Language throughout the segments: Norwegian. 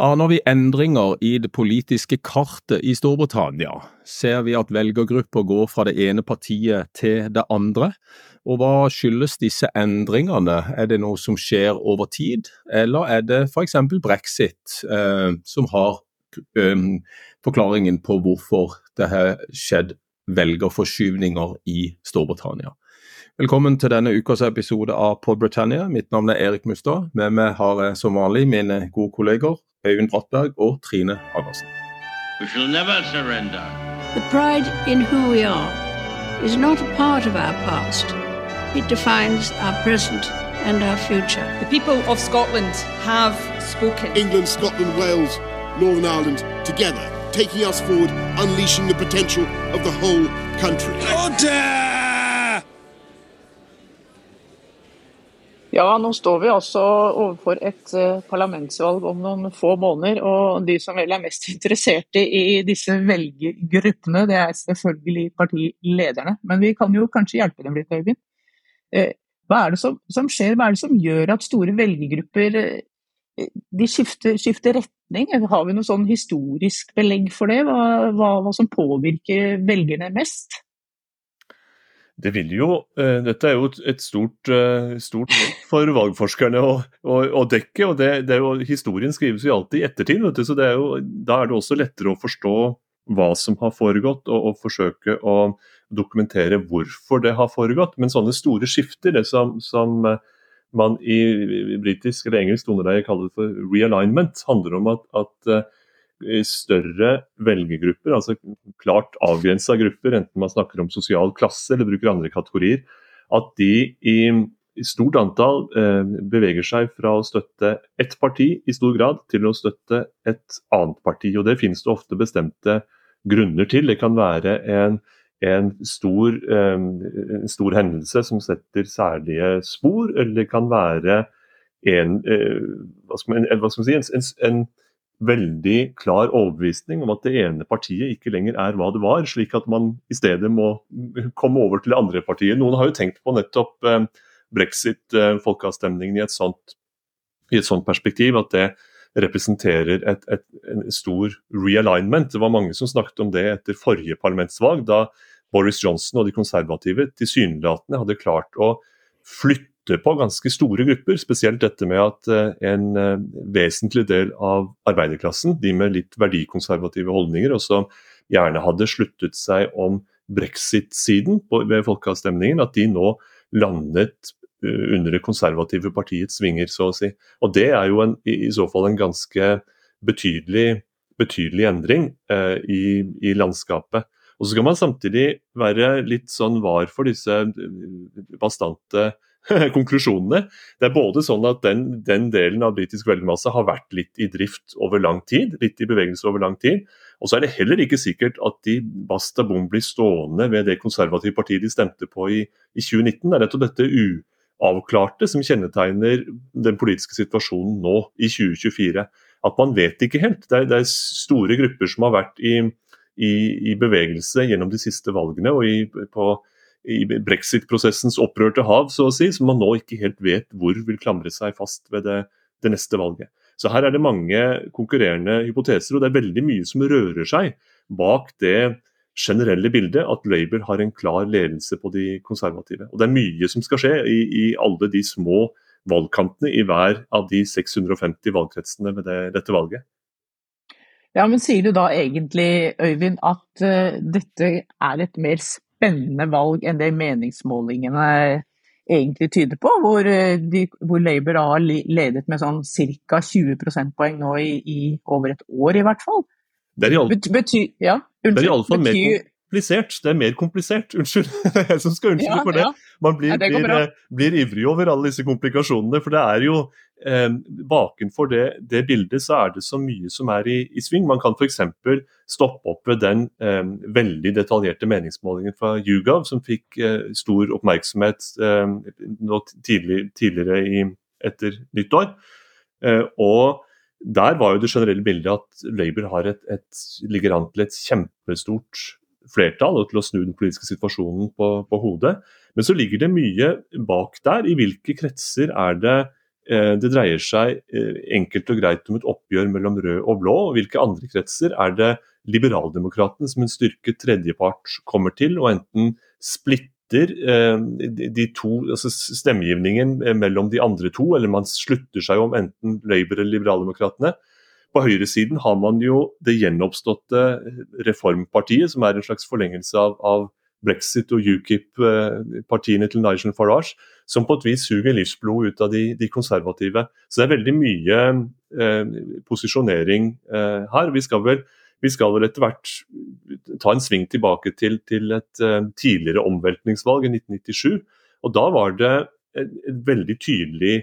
Aner vi endringer i det politiske kartet i Storbritannia? Ser vi at velgergrupper går fra det ene partiet til det andre? Og hva skyldes disse endringene? Er det noe som skjer over tid, eller er det f.eks. brexit eh, som har eh, forklaringen på hvorfor det har skjedd velgerforskyvninger i Storbritannia? Velkommen til denne ukas episode av Pod Britannia. Mitt navn er Erik Mustad. Med meg har jeg som vanlig mine gode kolleger Øyvind Brattberg og Trine Andersen. We shall never surrender. The pride in who we are is not a part of our past. It defines our present and our future. The people of Scotland have spoken. England, Scotland, Wales, Northern Ireland, together, taking us forward, unleashing the potential of the whole country. Order! Ja, nå står vi altså overfor et uh, parlamentsvalg om noen få måneder. Og de som vel er mest interesserte i disse velgergruppene, det er selvfølgelig partilederne. Men vi kan jo kanskje hjelpe dem litt, Øyvind. Uh, hva er det som, som, skjer? Hva er det som gjør at store velgergrupper uh, de skifter, skifter, retning? Har vi noe sånn historisk belegg for det? Hva, hva, hva som påvirker velgerne mest? Det vil jo, uh, Dette er jo et stort, uh, stort for valgforskerne å, å, å dekke. og det, det jo, Historien skrives jo alltid i ettertid, du, så er jo, da er det også lettere å forstå hva som har foregått, og, og, forsøke å dokumentere hvorfor det har foregått. Men sånne store skifter, det som, som uh, man i britisk eller engelsk kaller for realignment, handler om at, at større velgergrupper, altså klart avgrensa grupper, enten man snakker om sosial klasse eller bruker andre kategorier, at de i, i stort antall eh, beveger seg fra å støtte ett parti i stor grad til å støtte et annet parti. og Det finnes det ofte bestemte grunner til. Det kan være en, en, stor, eh, en stor, hendelse som setter særlige spor, eller det kan være en, eh, hva skal man, hva skal man si, en veldig klar overbevisning om at det ene partiet ikke lenger er hva det var, slik at man i stedet må komme over til det andre partiet. Noen har jo tenkt på nettopp eh, brexit-folkeavstemningen i, et sånt, i et sånt perspektiv, at det representerer et, et, en stor realignment. Det var mange som snakket om det etter forrige parlamentsvalg, da Boris Johnson og de konservative tilsynelatende hadde klart å flytte på ganske store grupper. Spesielt dette med at eh, en eh, vesentlig del av arbeiderklassen, de med litt verdikonservative holdninger, og som gjerne hadde sluttet seg om brexit-siden ved folkeavstemningen, at de nå landet eh, under det konservative partiets vinger, så å si. Og Det er jo en, i så fall en ganske betydelig, betydelig endring eh, i, i, landskapet. Og Så skal man samtidig være litt sånn var for disse bastante konklusjonene. Det er både sånn at den, den delen av britisk velgermasse har vært litt i drift over lang tid, litt i bevegelse over lang tid. Og så er det heller ikke sikkert at de basta bom blir stående ved det konservative partiet de stemte på i, i 2019. Det er nettopp dette uavklarte som kjennetegner den politiske situasjonen nå i 2024. At man vet ikke helt. Det er, det er store grupper som har vært i, i, i, bevegelse gjennom de siste valgene og i, på i brexit-prosessens opprørte hav, så å si, som man nå ikke helt vet hvor vil klamre seg fast ved det, det, neste valget. Så her er det mange konkurrerende hypoteser, og det er veldig mye som rører seg bak det generelle bildet at Labour har en klar ledelse på de konservative. Og det er mye som skal skje i, i alle de små valgkantene i hver av de 650 valgkretsene ved det, dette valget. Ja, men Sier du da egentlig, Øyvind, at uh, dette er et mer spennende valg enn det meningsmålingene egentlig tyder på, hvor, eh, de, hvor Labour har ledet med sånn ca. 20 prosentpoeng nå i, i, over et år, i hvert fall. Det er iallfall ja, mer komplisert. Det er mer komplisert, unnskyld. Det er jeg som skal unnskylde ja, for det. Man blir, ja, det blir, eh, blir, ivrig over alle disse komplikasjonene. For det er jo eh, Bakenfor det, det, bildet så er det så mye som er i, i sving. Man kan f.eks. stoppe opp ved den eh, veldig detaljerte meningsmålingen fra YouGov, som fikk eh, stor oppmerksomhet eh, tidlig, tidligere i, etter nyttår. Eh, og der var jo det generelle bildet at Labour har et, et, ligger an til et kjempestort flertall og til å snu den politiske situasjonen på, på, hodet. Men så ligger det mye bak der. I hvilke kretser er det det dreier seg eh, enkelt og greit om et oppgjør mellom rød og blå. og Hvilke andre kretser er det liberaldemokratene som en styrket tredjepart kommer til, og enten splitter eh, de to, altså stemmegivningen mellom de andre to, eller man slutter seg om enten Labour eller liberaldemokratene. På høyresiden har man jo det gjenoppståtte reformpartiet, som er en slags forlengelse av, av brexit og UKIP-partiene til Nigel Farage, som på et vis suger livsblod ut av de, de konservative. Så det er veldig mye eh, posisjonering eh, her. Vi skal, vel, vi skal vel etter hvert ta en sving tilbake til, til et eh, tidligere omveltningsvalg i 1997. Og da var det et, et veldig tydelig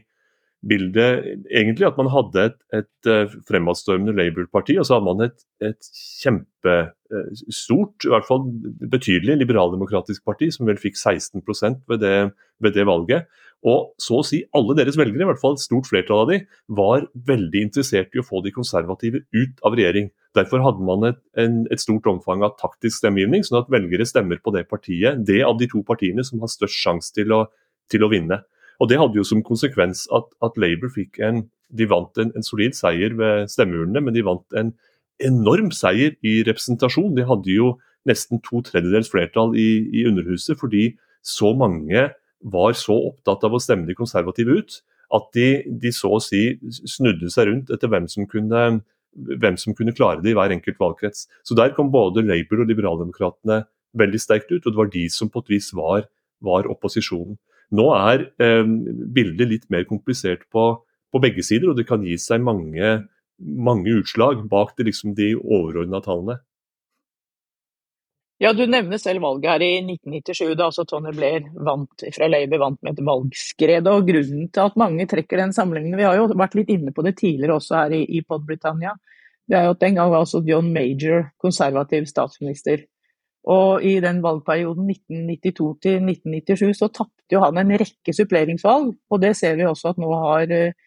bildet egentlig at man hadde et, et eh, fremadstormende Labour-parti, og så hadde man et, et kjempestort, i hvert fall betydelig liberaldemokratisk parti, som vel fikk 16 ved det, ved det valget. Og så å si alle deres velgere, i hvert fall et stort flertall av de, var veldig interessert i å få de konservative ut av regjering. Derfor hadde man et, en, et stort omfang av taktisk stemmegivning, sånn at velgere stemmer på det partiet, det av de to partiene som har størst sjanse til, til å vinne. Og Det hadde jo som konsekvens at, at Labour fikk en de vant en, en solid seier ved stemmeurnene, men de vant en enorm seier i representasjon. De hadde jo nesten to tredjedels flertall i, i Underhuset fordi så mange var så opptatt av å stemme de konservative ut at de, de så å si snudde seg rundt etter hvem som kunne hvem som kunne klare det i hver enkelt valgkrets. Så Der kom både Labour og Liberaldemokratene veldig sterkt ut, og det var de som på et vis var, var opposisjonen. Nå er eh, bildet litt mer komplisert på, på, begge sider, og det kan gi seg mange, mange utslag bak det, liksom, de overordna tallene. Ja, Du nevner selv valget her i 1997, da altså Tony Blair vant fra Labour vant med et valgskred. og Grunnen til at mange trekker den sammenligningen Vi har jo vært litt inne på det tidligere også her i, i Podbritannia, Det er jo at Den gang var altså John Major konservativ statsminister. Og i den valgperioden 1992 til 1997 så tapte jo han en rekke suppleringsvalg. Og det ser vi også at nå har eh,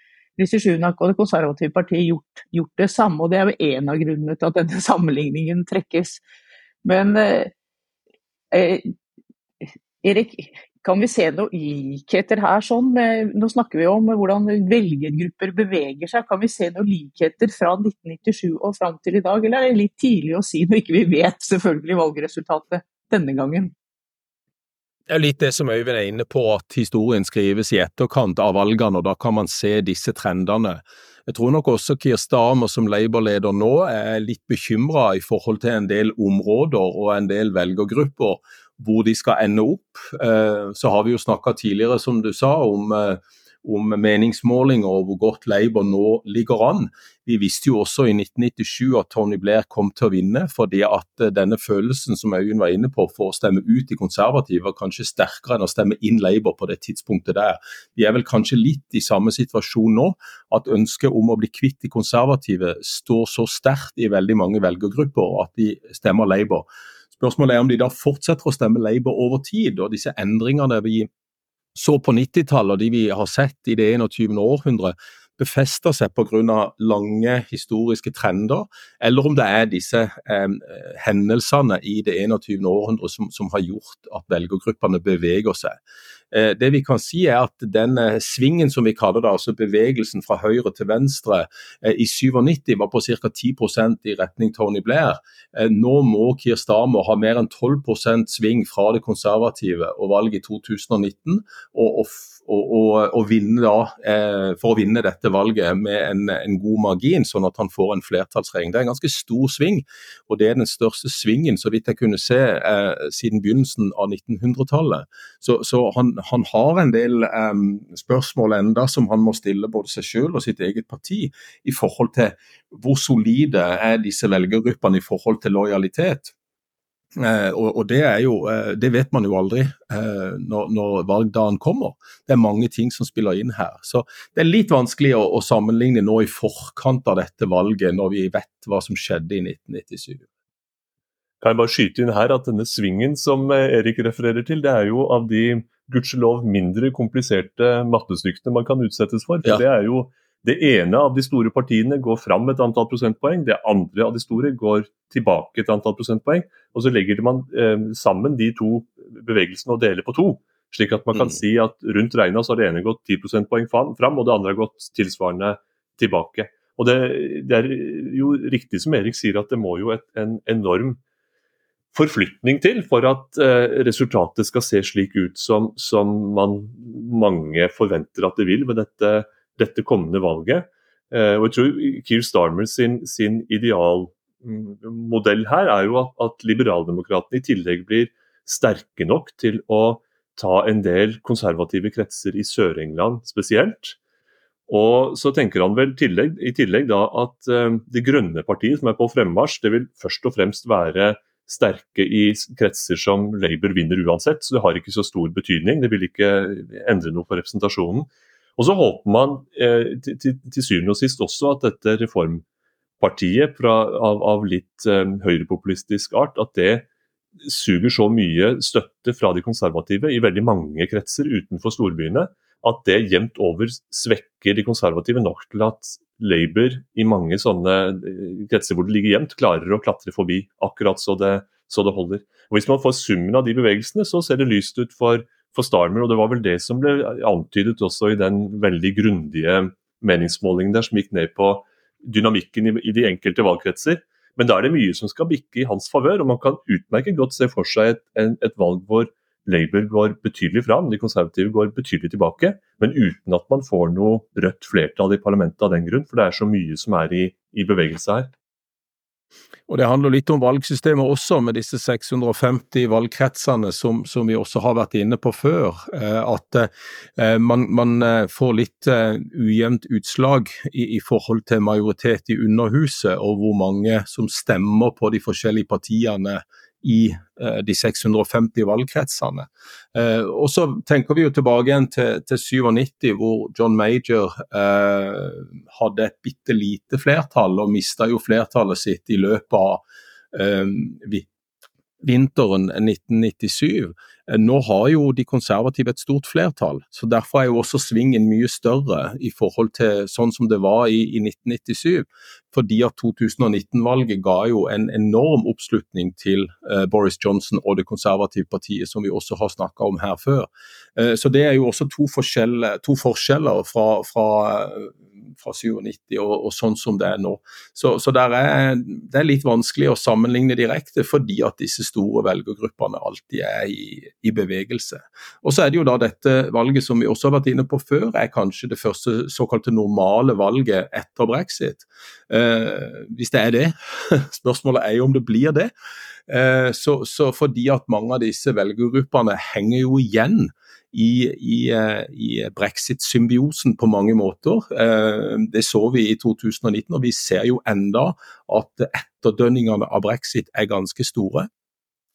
Rishi Sunak og Det konservative partiet gjort, gjort, det samme. Og det er jo en av grunnene til at denne sammenligningen trekkes. Men eh, eh Erik, kan vi se noen likheter her? sånn? Nå snakker vi om hvordan velgergrupper beveger seg. Kan vi se noen likheter fra 1997 og fram til i dag, eller er det litt tidlig å si når ikke vi vet selvfølgelig valgresultatet denne gangen? Det er litt det som Øyvind er inne på, at historien skrives i etterkant av valgene, og da kan man se disse trendene. Jeg tror nok også Kier Stamer som Labour-leder nå er litt bekymra i forhold til en del områder og en del velgergrupper hvor de skal ende opp. Eh, så har vi jo snakka tidligere, som du sa, om, eh, om meningsmålinger og hvor godt Labour nå ligger an. Vi visste jo også i 1997 at Tony Blair kom til å vinne, fordi at eh, denne følelsen som Øyunn var inne på for å stemme ut de konservative, var kanskje sterkere enn å stemme inn Labour på det tidspunktet der. Vi er vel kanskje litt i samme situasjon nå, at ønsket om å bli kvitt de konservative står så sterkt i veldig mange velgergrupper at de stemmer Labour. Spørsmålet er om de da fortsetter å stemme Labour over tid. og Disse endringene vi så på 90-tallet og de vi har sett i det 21. århundre, befester seg pga. lange historiske trender, eller om det er disse eh, hendelsene i det 21. århundre som, som har gjort at velgergruppene beveger seg. Eh, det vi kan si er at den eh, svingen som vi kaller det, altså bevegelsen fra høyre til venstre, eh, i 97 var på ca. 10% i retning Tony Blair. Nå må Keir Starmer ha mer enn 12% sving fra det konservative og valget i 2019. og, og og, og, vinne da, for å vinne dette valget med en, en, god margin, sånn at han får en flertallsregjering. Det er en ganske stor sving, og det er den største svingen så vidt jeg kunne se siden begynnelsen av 1900-tallet. Så, så han, han har en del um, spørsmål enda som han må stille både seg selv og sitt eget parti i forhold til hvor solide er disse velgergruppene i forhold til lojalitet. Eh, og, og det, jo, eh, det, vet man jo aldri eh, når, når, valgdagen kommer. Det er mange ting som spiller inn her. Så det er litt vanskelig å, å sammenligne nå i forkant av dette valget, når vi vet hva som skjedde i 1997. Kan jeg bare skyte inn her at denne svingen som Erik refererer til, det er jo av de gudskjelov mindre kompliserte mattestykkene man kan utsettes for. for ja. Det er jo det ene av de store partiene går fram et antall prosentpoeng, det andre av de store går tilbake et antall prosentpoeng. Og så legger man eh, sammen de to bevegelsene og deler på to. Slik at man kan mm. si at rundt regna så har det ene gått 10 prosentpoeng fram, og det andre har gått tilsvarende tilbake. Og det, det, er jo riktig som Erik sier at det må jo et, en enorm forflytning til for at eh, resultatet skal se slik ut som, som, man mange forventer at det vil ved dette, dette kommende valget. Eh, og jeg tror Keir Starmer sin, sin idealmodell her er jo at, at liberaldemokratene i tillegg blir sterke nok til å ta en del konservative kretser i Sør-England spesielt. Og så tenker han vel tillegg, i tillegg da at eh, Det grønne partiet som er på fremmarsj, det vil først og fremst være sterke i kretser som Labour vinner uansett, så det har ikke så stor betydning. Det vil ikke endre noe på representasjonen. Og så håper man eh, til, til, til, syvende og sist også at dette reformpartiet fra, av, av, litt eh, høyrepopulistisk art, at det suger så mye støtte fra de konservative i veldig mange kretser utenfor storbyene at det jevnt over svekker de konservative nok til at Labour i mange sånne eh, kretser hvor det ligger jevnt, klarer å klatre forbi akkurat så det, så det, holder. Og Hvis man får summen av de bevegelsene, så ser det lyst ut for, for Starmer. og Det var vel det som ble antydet også i den veldig grundige meningsmålingen der, som gikk ned på dynamikken i, i de enkelte valgkretser. Men da er det mye som skal bikke i hans favør, og man kan utmerket godt se for seg et, en, et valg hvor Labour går betydelig fram, de konservative går betydelig tilbake. Men uten at man får noe rødt flertall i parlamentet av den grunn, for det er så mye som er i, i bevegelse her. Og Det handler litt om valgsystemet også, med disse 650 valgkretsene som, som vi også har vært inne på før. Eh, at eh, man, man, eh, får litt ujevnt utslag i, i, forhold til majoritet i Underhuset, og hvor mange som stemmer på de forskjellige partiene i eh, de 650 valgkretsene. Eh, og så tenker vi jo tilbake igjen til, til 97, hvor John Major eh, hadde et bitte lite flertall, og mista jo flertallet sitt i løpet av eh, vinteren 1997. Eh, nå har jo de konservative et stort flertall, så derfor er jo også svingen mye større i forhold til sånn som det var i, i 1997. Fordi at 2019-valget ga jo en enorm oppslutning til eh, Boris Johnson og det konservative partiet, som vi også har snakka om her før. Eh, så det er jo også to, to forskjeller fra, fra fra 97 og, og, sånn som det er nå. Så, så er, det er litt vanskelig å sammenligne direkte, fordi at disse store velgergruppene alltid er i, i, bevegelse. Og så er det jo da dette valget som vi også har vært inne på før, er kanskje det første såkalte normale valget etter brexit. Eh, hvis det er det. Spørsmålet er jo om det blir det. Eh, så, så fordi at mange av disse velgergruppene henger jo igjen i, i, eh, i brexit-symbiosen på mange måter. Eh, det så vi i 2019, og vi ser jo enda at etterdønningene av brexit er ganske store.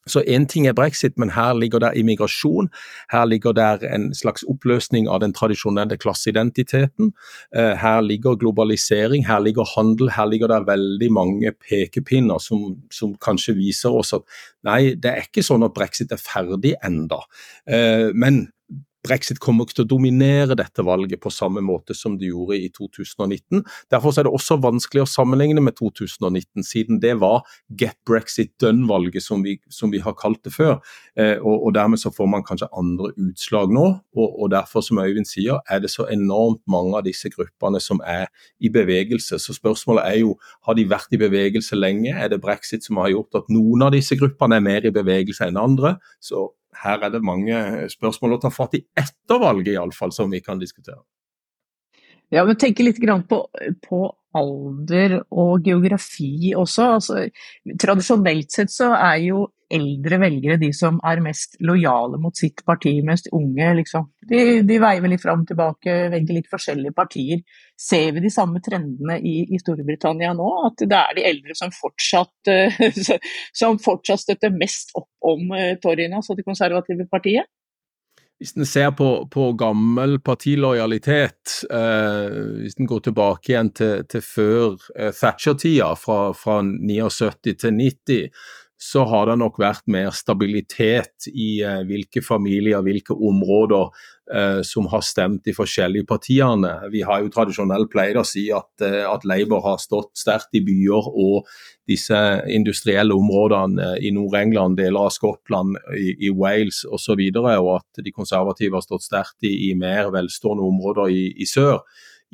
Så Én ting er brexit, men her ligger der immigrasjon. Her ligger der en slags oppløsning av den tradisjonelle klasseidentiteten. Eh, her ligger globalisering, her ligger handel, her ligger det veldig mange pekepinner som, som kanskje viser oss at nei, det er ikke sånn at brexit er ferdig enda. Men brexit kommer ikke til å dominere dette valget på samme måte som det gjorde i 2019. Derfor er det også vanskelig å sammenligne med 2019, siden det var get brexit done-valget som, som, vi har kalt det før. Eh, og, og, Dermed så får man kanskje andre utslag nå. Og, og, derfor, som Øyvind sier, er det så enormt mange av disse gruppene som er i bevegelse. Så spørsmålet er jo, har de vært i bevegelse lenge? Er det brexit som har gjort at noen av disse gruppene er mer i bevegelse enn andre? Så her er det mange spørsmål å ta fatt i etter valget, iallfall, som vi kan diskutere. Ja, men tenke litt på, på, alder og geografi også. Altså, tradisjonelt sett så er jo eldre velgere de som er mest lojale mot sitt parti, mest unge liksom. De, de veiver litt fram og tilbake, velger litt forskjellige partier. Ser vi de samme trendene i, i Storbritannia nå? At det er de eldre som fortsatt, som fortsatt støtter mest opp om uh, Toryene, altså det konservative partiet? Hvis en ser på, på, gammel partilojalitet, eh, hvis en går tilbake igjen til, til før eh, Thatcher-tida, fra, fra 79 til 90, så har det nok vært mer stabilitet i eh, hvilke familier, hvilke områder eh, som har stemt de forskjellige partiene. Vi har jo tradisjonelt pleid å si at, eh, at Labour har stått sterkt i byer og disse industrielle områdene i Nord-England, deler av Skottland, i, i Wales osv., og, så og at de konservative har stått sterkt i, i mer velstående områder i, i sør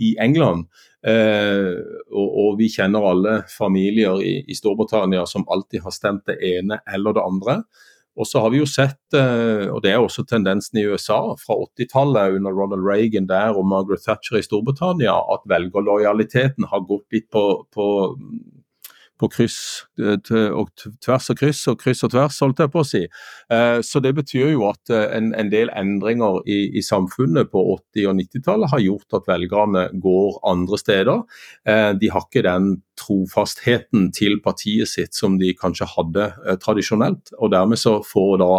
i England. Eh, og, og, vi kjenner alle familier i, i, Storbritannia som alltid har stemt det ene eller det andre. Og så har vi jo sett, eh, og det er også tendensen i USA fra 80-tallet under Ronald Reagan der og Margaret Thatcher i Storbritannia, at velgerlojaliteten har gått litt på, på på kryss eh, og tvers og kryss og kryss og tvers, holdt jeg på å si. Eh, så det betyr jo at eh, en, en del endringer i, i, samfunnet på 80- og 90-tallet har gjort at velgerne går andre steder. De har ikke den trofastheten til partiet sitt som de kanskje hadde tradisjonelt. og Dermed så får da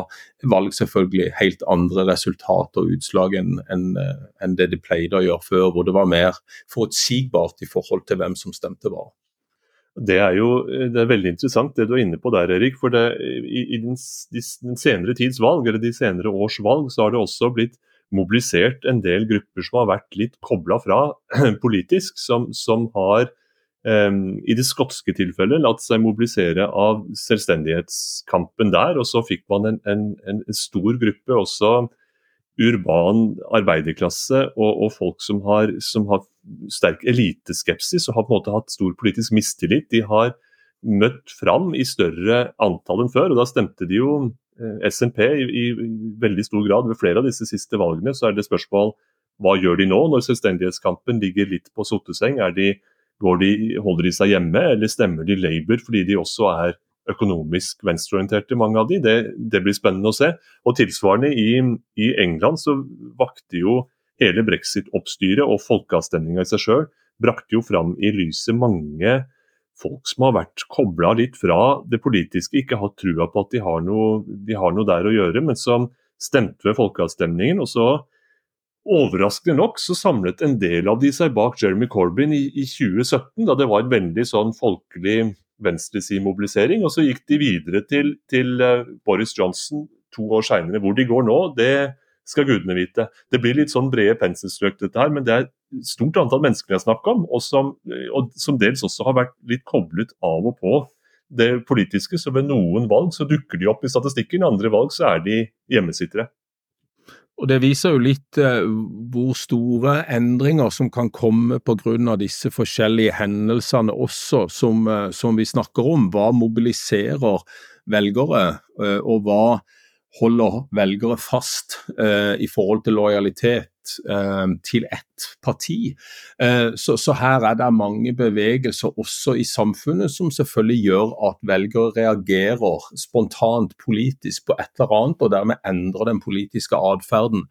valg selvfølgelig helt andre resultat og utslag enn en, det de pleide å gjøre før, hvor det var mer forutsigbart i forhold til hvem som stemte hva. Det er jo det er veldig interessant det du er inne på der, Erik. For det, i, i den, den, senere tids valg, eller de senere års valg, så har det også blitt mobilisert en del grupper som har vært litt kobla fra politisk, som, som har um, i det skotske tilfellet latt seg mobilisere av selvstendighetskampen der. Og så fikk man en, en, en stor gruppe også urban arbeiderklasse og, og folk som har, som har sterk eliteskepsis og har på en måte hatt stor politisk mistillit. De har møtt fram i større antall enn før. og Da stemte de jo eh, SNP i, i, veldig stor grad ved flere av disse siste valgene. Så er det spørsmål hva gjør de nå, når selvstendighetskampen ligger litt på sotteseng? De, de, holder de seg hjemme, eller stemmer de Labour fordi de også er økonomisk venstreorienterte, mange av de. Det, det, blir spennende å se. Og Tilsvarende i, i England så vakte jo hele brexit-oppstyret og folkeavstemninga i seg sjøl brakte jo fram i lyset mange folk som har vært kobla litt fra det politiske, ikke har trua på at de har, noe, de har noe der å gjøre, men som stemte ved folkeavstemningen. og så Overraskende nok så samlet en del av de seg bak Jeremy Corbyn i, i 2017, da det var en veldig sånn folkelig venstresidmobilisering. Og så gikk de videre til, til uh, Boris Johnson to år seinere. Hvor de går nå, det skal gudene vite. Det blir litt sånn brede penselstrøk, dette her, men det er et stort antall mennesker jeg snakker om, og som, og som dels også har vært litt koblet av og på det politiske. Så ved noen valg så dukker de opp i statistikken, i andre valg så er de hjemmesittere. Og Det viser jo litt eh, hvor store endringer som kan komme pga. disse forskjellige hendelsene også, som, eh, som, vi snakker om. Hva mobiliserer velgere, eh, og hva holder velgere fast eh, i forhold til lojalitet til ett parti. Eh, så, så, her er det mange bevegelser også i samfunnet som selvfølgelig gjør at velgere reagerer spontant politisk på et eller annet, og dermed endrer den politiske atferden.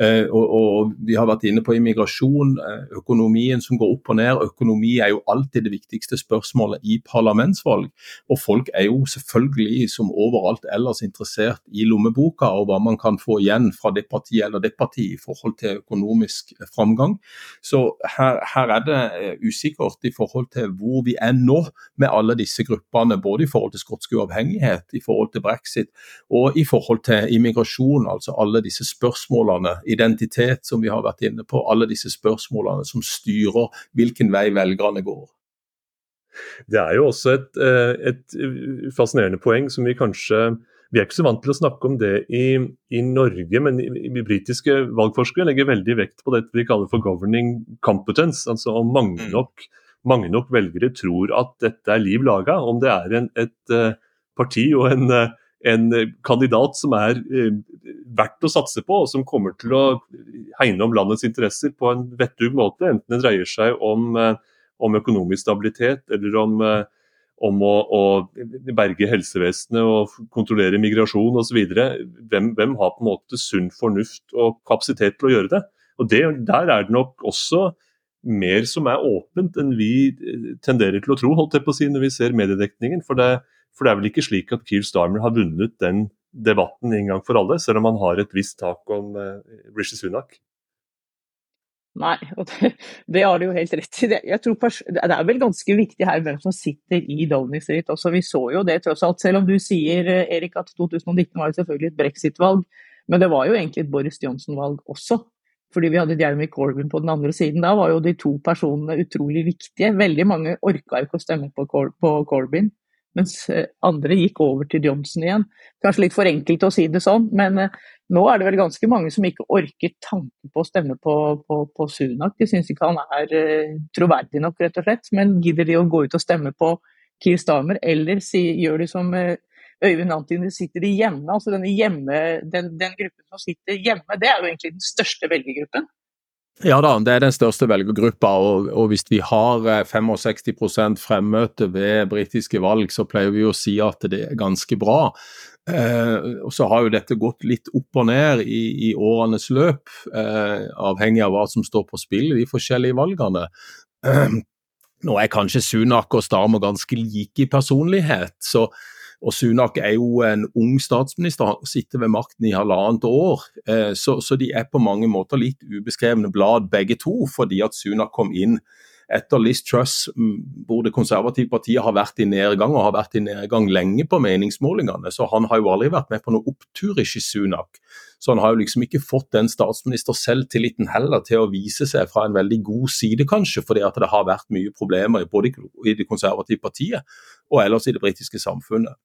Eh, og, og, Vi har vært inne på immigrasjon, eh, økonomien som går opp og ned. Økonomi er jo alltid det viktigste spørsmålet i parlamentsvalg. Og folk er jo selvfølgelig som overalt ellers interessert i lommeboka og hva man kan få igjen fra det partiet eller det partiet i forhold til økonomisk framgang. Så her, her, er det eh, usikkert i forhold til hvor vi er nå med alle disse gruppene. Både i forhold til skotsk uavhengighet, i forhold til brexit og i forhold til immigrasjon. Altså alle disse spørsmålene, identitet som vi har vært inne på. Alle disse spørsmålene som styrer hvilken vei velgerne går. Det er jo også et, eh, et fascinerende poeng som vi kanskje vi er ikke så vant til å snakke om det i, i Norge, men i, i britiske valgforskere legger veldig vekt på det vi kaller for governing competence. altså om mange mm. nok, mange nok velgere tror at dette er liv laga, om det er en, et uh, parti og en, uh, en, kandidat som er uh, verdt å satse på, og som kommer til å hegne om landets interesser på en vettug måte, enten det dreier seg om, om økonomisk stabilitet eller om om å, å, berge helsevesenet og kontrollere migrasjon osv. Hvem, hvem har på en måte sunn fornuft og kapasitet til å gjøre det? Og det, Der er det nok også mer som er åpent enn vi eh, tenderer til å tro, holdt jeg på å si, når vi ser mediedekningen. For det, for det er vel ikke slik at Keir Starmer har vunnet den debatten en gang for alle, selv om han har et visst tak om uh, Rishi Sunak? Nei, og det, det har du jo helt rett i. Det, det er vel ganske viktig her hvem som sitter i Downing Street. Også, vi så jo det tross alt, selv om du sier eh, Erik, at 2019 var jo selvfølgelig et brexit-valg. Men det var jo egentlig et Boris Johnson-valg også. Fordi vi hadde Jeremy Corbyn på den andre siden. Da var jo de to personene utrolig viktige. Veldig mange orka ikke å stemme på, Cor på Corbyn mens eh, andre gikk over til Johnson igjen. Kanskje litt for enkelt å si det sånn, men eh, nå er det vel ganske mange som ikke orker tanken på å stemme på, på, på Sunak. De syns ikke han er uh, troverdig nok, rett og slett. Men gidder de å gå ut og stemme på Keir Stamer, eller si, gjør de som Øyvind Antin, sitter hjemme? Altså hjemme, den, den, gruppen som sitter hjemme, det er jo egentlig den største velgergruppen. Ja da, det er den største velgergruppa, og, og hvis vi har 65 eh, fremmøte ved britiske valg, så pleier vi å si at det er ganske bra. Eh, og Så har jo dette gått litt opp og ned i, i årenes løp, eh, avhengig av hva som står på spill i de forskjellige valgene. Eh, nå er kanskje Sunak og Starmer ganske like i personlighet, så og Sunak er jo en ung statsminister, han sitter ved makten i halvannet år. Eh, så, så, de er på mange måter litt ubeskrevne blad begge to, fordi at Sunak kom inn etter Liz Truss, hvor det konservative partiet har vært i nedgang, og har vært i nedgang lenge på meningsmålingene. Så han har jo aldri vært med på noe opptur, ikke Sunak. Så han har jo liksom ikke fått den statsminister-selvtilliten heller til å vise seg fra en veldig god side, kanskje, fordi at det har vært mye problemer både i det konservative partiet og ellers i det britiske samfunnet.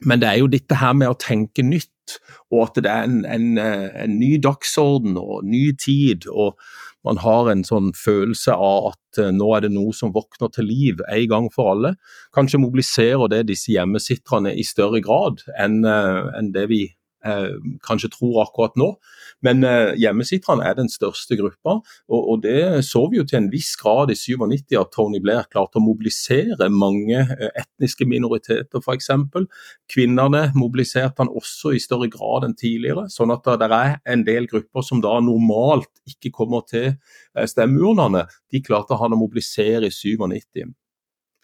Men det er jo dette her med å tenke nytt, og at det er en, en, eh, en ny dagsorden og ny tid. og man har en sånn følelse av at eh, nå er det noe som våkner til liv en gang for alle. Kanskje mobiliserer det disse hjemmesitterne i større grad enn, eh, enn det vi kanskje tror akkurat nå. Men eh, hjemmesitterne er den største gruppa, og, og, det så vi jo til en viss grad i 97 at Tony Blair klarte å mobilisere mange eh, etniske minoriteter f.eks. Kvinnene mobiliserte han også i større grad enn tidligere. sånn at det er en del grupper som da normalt ikke kommer til eh, stemmeurnene, de klarte han å mobilisere i 97.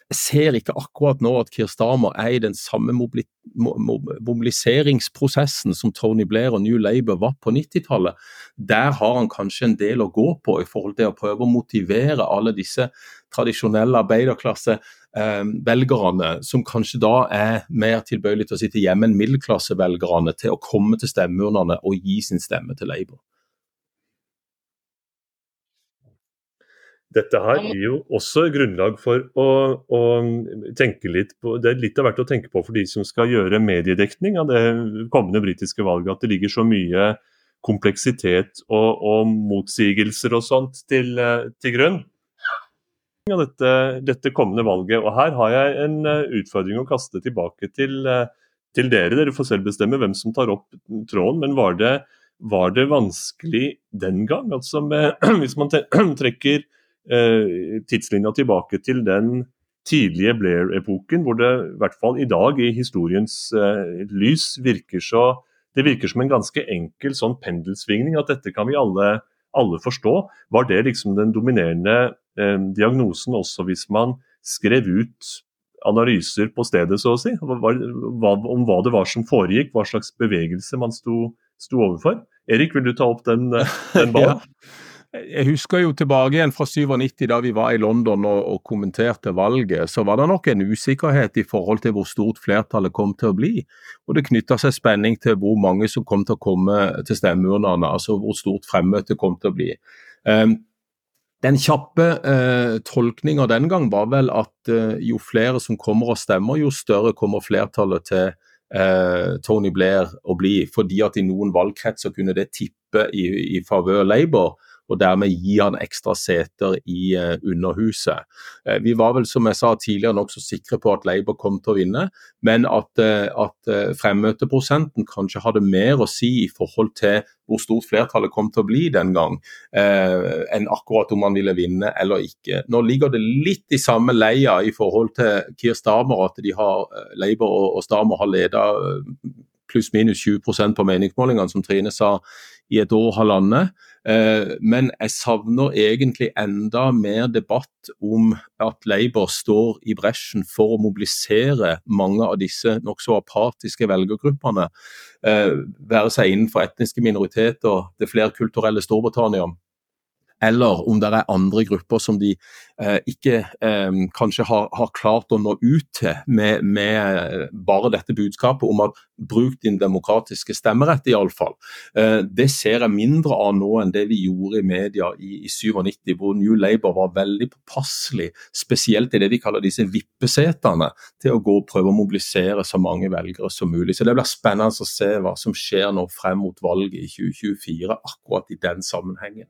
Ser ikke akkurat nå at Keir Starmer er i den samme mobiliseringsprosessen som Tony Blair og New Labour var på 90-tallet. Der har han kanskje en del å gå på i forhold til å prøve å motivere alle disse tradisjonelle arbeiderklassevelgerne, eh, som kanskje da er mer tilbøyelig til å sitte hjemme enn middelklassevelgerne, til å komme til stemmeurnene og gi sin stemme til Labour. Dette her gir jo også grunnlag for å, å, tenke litt på Det er litt av hvert å tenke på for de som skal gjøre mediedekning av det kommende britiske valget. At det ligger så mye kompleksitet og, og motsigelser og sånt til, til grunn. Av dette, dette, kommende valget. Og her har jeg en eh, utfordring å kaste tilbake til, eh, til dere. Dere får selv bestemme hvem som tar opp tråden. Men var det, var det vanskelig den gang? Altså med, hvis man trekker tidslinja tilbake til den tidlige Blair-epoken, hvor det i hvert fall i dag i historiens eh, lys virker så det virker som en ganske enkel sånn pendelsvingning, at dette kan vi alle, alle forstå. Var det liksom den dominerende eh, diagnosen også hvis man skrev ut analyser på stedet, så å si? Hva, hva, om hva det var som foregikk, hva slags bevegelse man sto, sto overfor? Erik, vil du ta opp den, eh, den ballen? ja. Jeg husker jo tilbake igjen fra 97, da vi var i London og, og, kommenterte valget. Så var det nok en usikkerhet i forhold til hvor stort flertallet kom til å bli. Og det knytta seg spenning til hvor mange som kom til å komme til stemmeurnene. Altså hvor stort fremmøtet kom til å bli. Um, den kjappe eh, tolkninga den gang var vel at eh, jo flere som kommer og stemmer, jo større kommer flertallet til eh, Tony Blair å bli. Fordi at i noen valgkretser kunne det tippe i, i favør Labour og dermed gi han ekstra seter i uh, Underhuset. Uh, vi var vel, som jeg sa tidligere, nokså sikre på at Labour kom til å vinne, men at, uh, at fremmøteprosenten kanskje hadde mer å si i forhold til hvor stort flertallet kom til å bli den gang, enn akkurat om man ville vinne eller ikke. Nå ligger det litt i samme leia i forhold til Keir Starmer, at de har, Labour og, og Starmer har leda pluss-minus 20% på meningsmålingene, som Trine sa, i et år og halvannet. Eh, men jeg savner egentlig enda mer debatt om at Labour står i bresjen for å mobilisere mange av disse nokså apatiske velgergruppene. Eh, være seg innenfor etniske minoriteter, det flerkulturelle Storbritannia eller om det er andre grupper som de eh, ikke eh, kanskje har, har, klart å nå ut til med, med, bare dette budskapet om at bruk din demokratiske stemmerett, iallfall. Eh, det ser jeg mindre av nå enn det vi gjorde i media i, i 97, hvor New Labour var veldig påpasselig, spesielt i det vi kaller disse vippesetene, til å gå og prøve å mobilisere så mange velgere som mulig. Så Det blir spennende å se hva som skjer nå frem mot valget i 2024, akkurat i den sammenhengen.